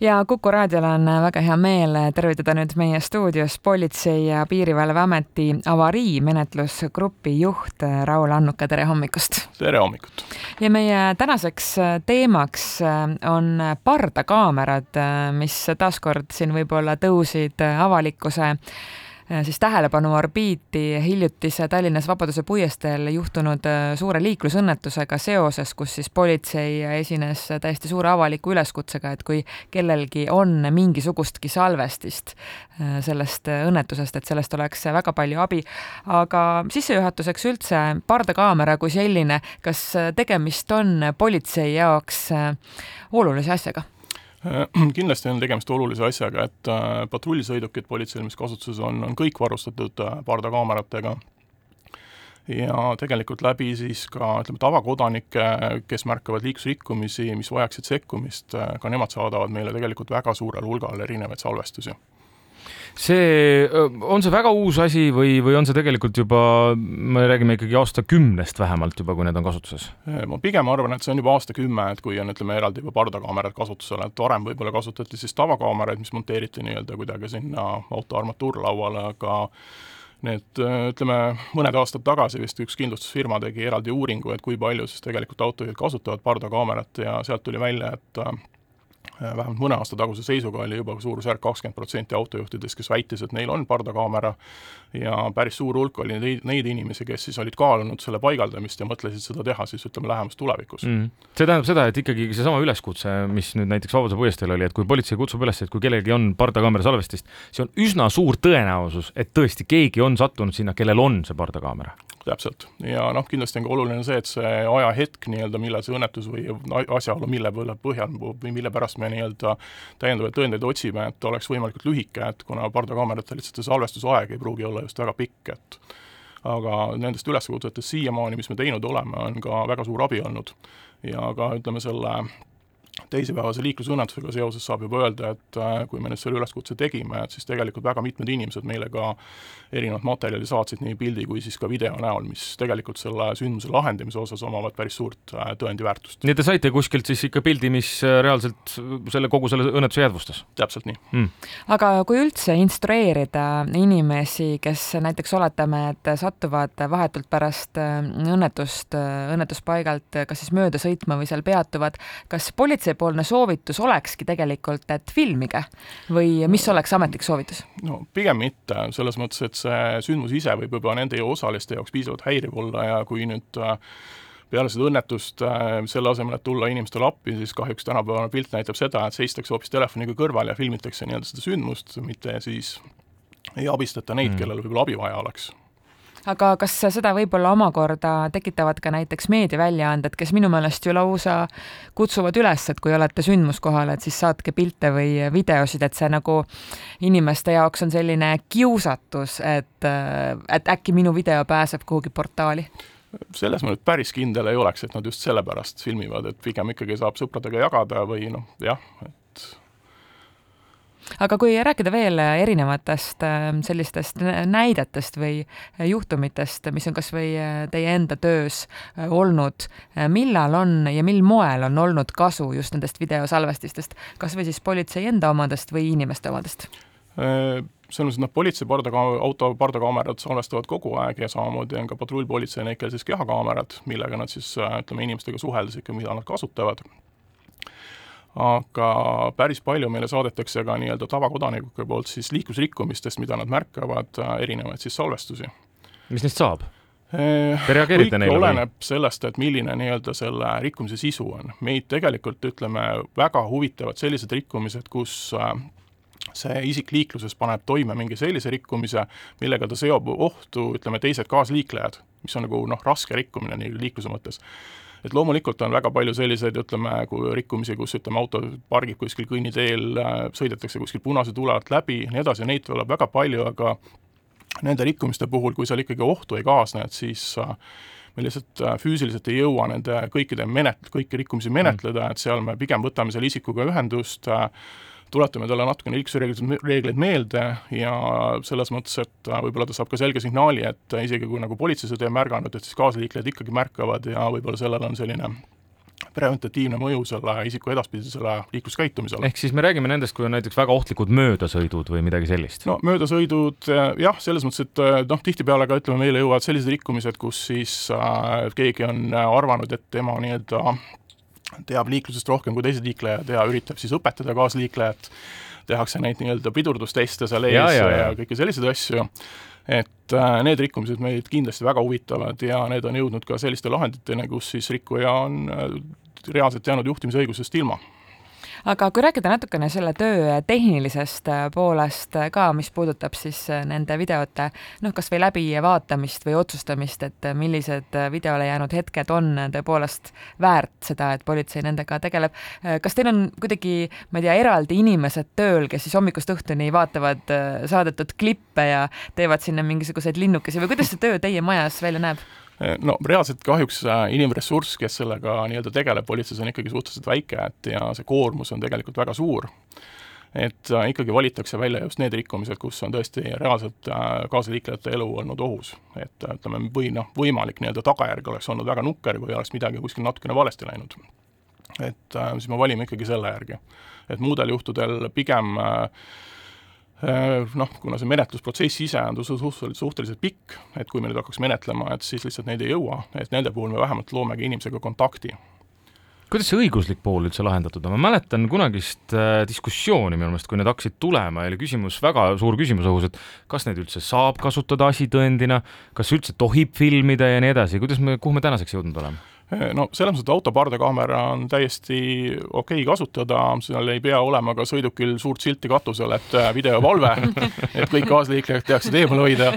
ja Kuku raadiol on väga hea meel tervitada nüüd meie stuudios Politsei- ja Piirivalveameti avariimenetlusgrupi juht Raul Annuka, tere hommikust! tere hommikut! ja meie tänaseks teemaks on pardakaamerad, mis taaskord siin võib-olla tõusid avalikkuse siis tähelepanu orbiiti hiljutise Tallinnas Vabaduse puiesteel juhtunud äh, suure liiklusõnnetusega seoses, kus siis politsei esines täiesti suure avaliku üleskutsega, et kui kellelgi on mingisugustki salvestist äh, sellest õnnetusest, et sellest oleks väga palju abi. aga sissejuhatuseks üldse pardakaamera kui selline, kas tegemist on politsei jaoks olulise asjaga? Äh, kindlasti on tegemist olulise asjaga, et äh, patrullsõidukid politseil, mis kasutuses on, on kõik varustatud äh, pardakaameratega. Ja tegelikult läbi siis ka ütleme, tavakodanike, kes märkavad liiklusrikkumisi, mis vajaksid sekkumist, ka nemad saadavad meile tegelikult väga suurel hulgal erinevaid salvestusi see, on see väga uus asi või, või on see tegelikult juba, me räägime ikkagi aastakümnest vähemalt juba, kui need on kasutuses? ma pigem arvan, et see on juba aastakümme, et kui on, ütleme, eraldi juba pardakaamerad kasutusel, et varem võib-olla kasutati siis tavakaameraid, mis monteeriti nii-öelda kuidagi sinna auto armatuurlauale, aga need ütleme, mõned aastad tagasi vist üks kindlustusfirma tegi eraldi uuringu, et kui palju siis tegelikult autojuhid kasutavad pardakaamerat ja sealt tuli välja, et vähemalt mõne aasta taguse seisuga oli juba suurusjärk kakskümmend protsenti autojuhtidest, kes väitis, et neil on pardakaamera. Ja päris suur hulk oli neid, neid inimesi, kes siis olid kaalunud selle paigaldamist ja mõtlesid seda teha siis ütleme lähemas tulevikus. Mm.. see tähendab seda, et ikkagi seesama üleskutse, mis nüüd näiteks Vabaduse puiesteel oli, et kui politsei kutsub üles, et kui kellelgi on pardakaamera salvestist, see on üsna suur tõenäosus, et tõesti keegi on sattunud sinna, kellel on see pardakaamera. Täpselt, ja noh, kindlasti on ka oluline see, et see ajahetk nii-öelda, millal see õnnetus või asjaolu, mille põhjal või mille pärast me nii-öelda täiendavaid tõendeid otsime, et oleks võimalikult lühike, et kuna pardakaameratel lihtsalt see salvestusaeg ei pruugi olla just väga pikk, et aga nendest üleskutsetest siiamaani, mis me teinud oleme, on ka väga suur abi olnud. ja ka ütleme, selle teisipäevase liiklusõnnetusega seoses saab juba öelda, et äh, kui me nüüd selle üleskutse tegime, et siis tegelikult väga mitmed inimesed meile ka erinevat materjali saatsid nii pildi kui siis ka video näol, mis tegelikult selle sündmuse lahendamise osas omavad päris suurt äh, tõendiväärtust. nii et te saite kuskilt siis ikka pildi, mis äh, reaalselt selle, kogu selle õnnetuse jäädvustas? täpselt nii mm.. aga kui üldse instrueerida inimesi, kes näiteks oletame, et satuvad vahetult pärast õnnetust, õnnetuspaigalt kas siis mööda sõitma või seal peatuvad, kas politsei politseipoolne soovitus olekski tegelikult, et filmige või mis oleks ametlik soovitus? no pigem mitte, selles mõttes, et see sündmus ise võib juba nende osaliste jaoks piisavalt häiriv olla ja kui nüüd äh, peale seda õnnetust äh, selle asemel, et tulla inimestele appi, siis kahjuks tänapäevane pilt näitab seda, et seistakse hoopis telefoniga kõrval ja filmitakse nii-öelda seda sündmust, mitte siis ei abistata neid mm., kellel võib-olla abi vaja oleks aga kas seda võib-olla omakorda tekitavad ka näiteks meediaväljaanded, kes minu meelest ju lausa kutsuvad üles, et kui olete sündmuskohal, et siis saatke pilte või videosid, et see nagu inimeste jaoks on selline kiusatus, et, et äkki minu video pääseb kuhugi portaali? Selles ma nüüd päris kindel ei oleks, et nad just sellepärast filmivad, et pigem ikkagi saab sõpradega jagada või noh, jah, aga kui rääkida veel erinevatest äh, sellistest näidetest või juhtumitest, mis on kas või äh, teie enda töös äh, olnud, millal on ja mil moel on olnud kasu just nendest videosalvestistest, kas või siis politsei enda omadest või inimeste omadest? selles mõttes, et noh, politsei pardaka-, auto pardakaamerad salvestavad kogu aeg ja samamoodi on ka patrullpolitseinikul siis kehakaamerad, millega nad siis ütleme, inimestega suheldes ikka, mida nad kasutavad aga päris palju meile saadetakse ka nii-öelda tavakodanike poolt siis liiklusrikkumistest, mida nad märkavad, äh, erinevaid siis salvestusi. mis neist saab? Äh, Te reageerite neile? oleneb või? sellest, et milline nii-öelda selle rikkumise sisu on. meid tegelikult, ütleme, väga huvitavad sellised rikkumised, kus äh, see isik liikluses paneb toime mingi sellise rikkumise, millega ta seob ohtu, ütleme, teised kaasliiklejad, mis on nagu noh, raske rikkumine nii liikluse mõttes et loomulikult on väga palju selliseid, ütleme, rikkumisi, kus ütleme, auto pargib kuskil kõnniteel, sõidetakse kuskil punase tule alt läbi ja nii edasi, neid tuleb väga palju, aga nende rikkumiste puhul, kui seal ikkagi ohtu ei kaasne, et siis äh, me lihtsalt äh, füüsiliselt ei jõua nende kõikide menet-, kõiki rikkumisi menetleda, et seal me pigem võtame selle isikuga ühendust äh,, tuletame talle natukene liiklusreegleid, reegleid meelde ja selles mõttes, et äh, võib-olla ta saab ka selge signaali, et isegi kui nagu politsei seda ei märganud, et siis kaasliiklejad ikkagi märkavad ja võib-olla sellel on selline preventatiivne mõju selle isiku edaspidisele liikluskäitumisele. ehk siis me räägime nendest, kui on näiteks väga ohtlikud möödasõidud või midagi sellist? no möödasõidud jah, selles mõttes, et noh, tihtipeale ka ütleme, meile jõuavad sellised rikkumised, kus siis äh, keegi on arvanud, et tema nii-öelda teab liiklusest rohkem kui teised liiklejad ja üritab siis õpetada kaasliiklejat, tehakse neid nii-öelda pidurdusteste seal ees ja, ja, ja. ja kõiki selliseid asju. Et äh, need rikkumised meid kindlasti väga huvitavad ja need on jõudnud ka selliste lahenditeni, kus siis rikkuja on äh, reaalselt jäänud juhtimisõigusest ilma aga kui rääkida natukene selle töö tehnilisest äh, poolest äh, ka, mis puudutab siis äh, nende videote noh, kas või läbivaatamist või otsustamist, et millised videole jäänud hetked on tõepoolest väärt seda, et politsei nendega tegeleb. kas teil on kuidagi, ma ei tea, eraldi inimesed tööl, kes siis hommikust õhtuni vaatavad saadetud klippe ja teevad sinna mingisuguseid linnukesi või kuidas see töö teie majas välja näeb? Eh, no reaalselt kahjuks inimressurss, kes sellega nii-öelda tegeleb politseis, on ikkagi suhteliselt väike, et ja see koormus on tegelikult väga suur. et äh, ikkagi valitakse välja just need rikkumised, kus on tõesti reaalselt äh, kaasaliiklejate elu olnud ohus. et äh, ütleme, või noh, võimalik nii-öelda tagajärg oleks olnud väga nukker, kui oleks midagi kuskil natukene valesti läinud. et siis me valime ikkagi selle järgi. et muudel juhtudel pigem äh, Äh, noh, kuna see menetlusprotsess ise on suhteliselt, suhteliselt pikk, et kui me nüüd hakkaks menetlema, et siis lihtsalt neid ei jõua, et nende puhul me vähemalt loomegi inimesega kontakti. Kuidas see õiguslik pool üldse lahendatud on, ma mäletan kunagist äh, diskussiooni minu meelest, kui need hakkasid tulema oli küsimus, väga suur küsimus õhus, et kas neid üldse saab kasutada asitõendina, kas üldse tohib filmida ja nii edasi, kuidas me, kuhu me tänaseks jõudnud oleme? No selles mõttes, et auto pardakaamera on täiesti okei okay kasutada, seal ei pea olema ka sõidukil suurt silti katusel, et äh, videovalve, et kõik kaasliiklejad teaksid eemal hoida.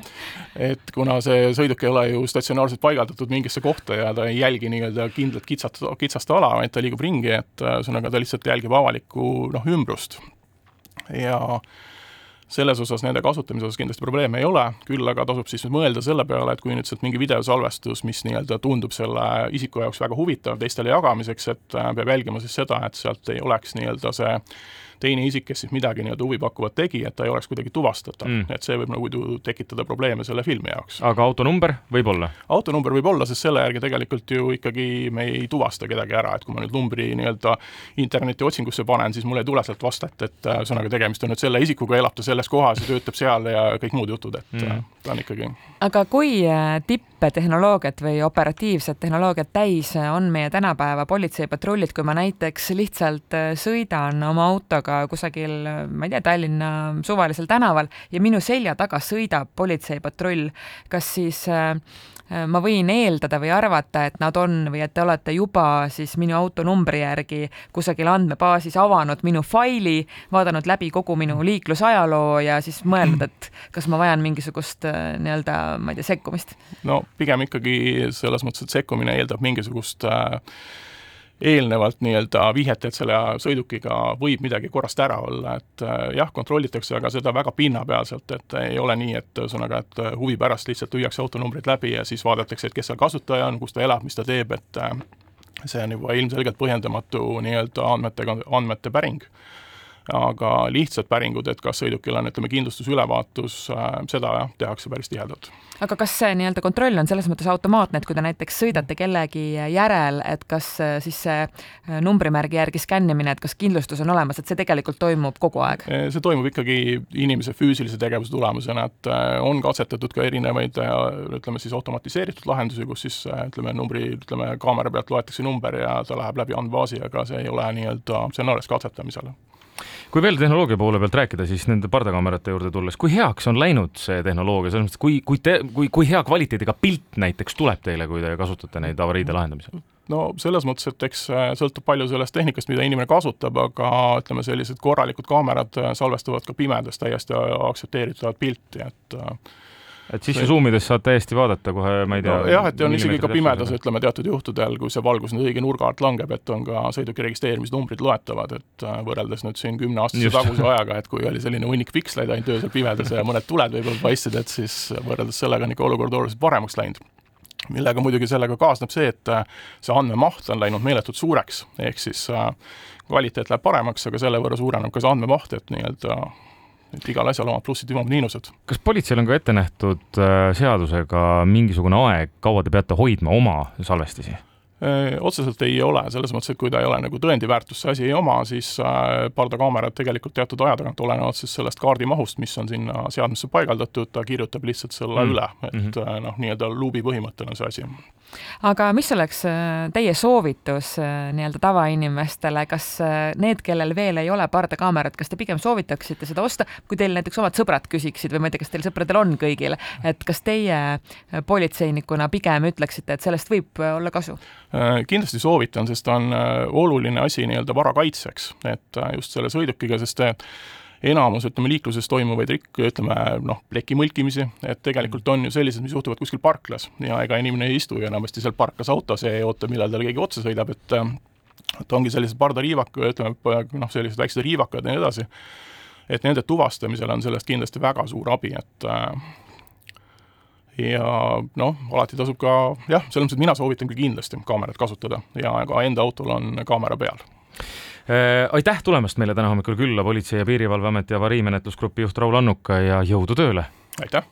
et kuna see sõiduk ei ole ju statsionaarselt paigaldatud mingisse kohta ja ta ei jälgi nii-öelda kindlat kitsast, kitsast ala, vaid ta liigub ringi, et äh, ühesõnaga ta lihtsalt jälgib avalikku noh, ümbrust. ja selles osas nende kasutamise osas kindlasti probleeme ei ole, küll aga tasub siis mõelda selle peale, et kui nüüd sealt mingi videosalvestus, mis nii-öelda tundub selle isiku jaoks väga huvitav teistele jagamiseks, et äh, peab jälgima siis seda, et sealt ei oleks nii-öelda see teine isik, kes siis midagi nii-öelda huvipakkuvat tegi, et ta ei oleks kuidagi tuvastatav mm., et see võib nagu tekitada probleeme selle filmi jaoks. aga autonumber võib olla? autonumber võib olla, sest selle järgi tegelikult ju ikkagi me ei tuvasta kedagi ära, et kui ma nüüd numbri nii-öelda interneti otsingusse panen, siis mul ei tule sealt vastet, et äh, ühesõnaga tegemist on nüüd selle isikuga, elab ta selles kohas ja töötab seal ja kõik muud jutud, et mm. ta on ikkagi. aga kui äh, tipptehnoloogiat või operatiivset tehnoloogiat täis on meie tänapäeva politseipatrullid, kui ma näiteks lihtsalt sõidan oma autoga autoga kusagil, ma ei tea, Tallinna suvalisel tänaval ja minu selja taga sõidab politseipatrull, kas siis äh, ma võin eeldada või arvata, et nad on või et te olete juba siis minu autonumbri järgi kusagil andmebaasis avanud minu faili, vaadanud läbi kogu minu liiklusajaloo ja siis mõelnud, et kas ma vajan mingisugust äh, nii-öelda, ma ei tea, sekkumist? no pigem ikkagi selles mõttes, et sekkumine eeldab mingisugust äh, eelnevalt nii-öelda vihjet, et selle sõidukiga võib midagi korrast ära olla, et äh, jah, kontrollitakse, aga seda väga pinnapealselt, et ei ole nii, et ühesõnaga, et huvi pärast lihtsalt lüüakse autonumbrid läbi ja siis vaadatakse, et kes seal kasutaja on, kus ta elab, mis ta teeb, et äh, see on juba ilmselgelt põhjendamatu nii-öelda andmetega, andmete päring aga lihtsad päringud, et kas sõidukil on, ütleme, kindlustusülevaatus, äh, seda jah, tehakse päris tihedalt. aga kas see nii-öelda kontroll on selles mõttes automaatne, et kui te näiteks sõidate kellegi järel, et kas äh, siis see äh, numbrimärgi järgi skännimine, et kas kindlustus on olemas, et see tegelikult toimub kogu aeg? see toimub ikkagi inimese füüsilise tegevuse tulemusena, et on katsetatud ka erinevaid ütleme siis automatiseeritud lahendusi, kus siis ütleme, numbri, ütleme, kaamera pealt loetakse number ja ta läheb läbi andmebaasi, aga see ei ole nii-öelda, see on alles katsetamisel kui veel tehnoloogia poole pealt rääkida, siis nende pardakaamerate juurde tulles, kui heaks on läinud see tehnoloogia, selles mõttes, kui, kui te, kui, kui hea kvaliteediga pilt näiteks tuleb teile, kui te kasutate neid avariide lahendamisel? no selles mõttes, et eks äh, sõltub palju sellest tehnikast, mida inimene kasutab, aga ütleme, sellised korralikud kaamerad äh, salvestavad ka pimedas täiesti aktsepteeritavat pilti, et äh, et sisse suumides saad täiesti vaadata kohe, ma ei tea no,. jah, et on isegi ka pimedas, ütleme teatud juhtudel, kui see valgus nüüd õige nurga alt langeb, et on ka sõiduki registreerimisnumbrid loetavad, et äh, võrreldes nüüd siin kümneaastase taguse ajaga, et kui oli selline hunnik piksleid ainult öösel pimedas ja mõned tuled võib-olla paistsid, et siis võrreldes sellega on ikka olukord oluliselt paremaks läinud millega muidugi sellega kaasneb see, et äh, see andmemaht on läinud meeletult suureks, ehk siis äh, kvaliteet läheb paremaks, aga selle võrra suureneb ka see andmemaht, et nii-öelda et igal asjal omad plussid ja omad miinused. kas politseil on ka ette nähtud äh, seadusega mingisugune aeg, kaua te peate hoidma oma salvestisi? otseselt ei ole, selles mõttes, et kui ta ei ole nagu tõendiväärtust see asi ei oma, siis pardakaamerad tegelikult teatud aja tagant, olenevalt siis sellest kaardimahust, mis on sinna seadmesse paigaldatud, ta kirjutab lihtsalt selle mm. üle, et mm -hmm. noh, nii-öelda luubi põhimõttel on see asi. Aga mis oleks teie soovitus nii-öelda tavainimestele, kas need, kellel veel ei ole pardakaamerat, kas te pigem soovitaksite seda osta, kui teil näiteks omad sõbrad küsiksid? Või ma ei tea, kas teil sõpradel on kõigil, et kas teie politseinikuna pigem ütleksite, et sellest võib olla kasu? Äh, kindlasti soovitan, sest ta on äh, oluline asi nii-öelda vara kaitseks, et äh, just selle sõidukiga, sest enamus, ütleme, liikluses toimuvaid rikk-, ütleme noh, pleki mõlkimisi, et tegelikult on ju sellised, mis juhtuvad kuskil parklas. Ja ega inimene ei istu ju enamasti seal parklas autos ja ei oota, millal talle keegi otsa sõidab, et et ongi sellised pardariivak-, ütleme noh, sellised väiksed riivakad ja nii edasi, et nende tuvastamisel on sellest kindlasti väga suur abi, et ja noh, alati tasub ka jah, selles mõttes, et mina soovitan küll kindlasti kaamerat kasutada ja ka enda autol on kaamera peal. äh, aitäh tulemast meile täna hommikul külla, Politsei- ja Piirivalveameti avariimenetlusgrupi juht Raul Annuka ja jõudu tööle! aitäh!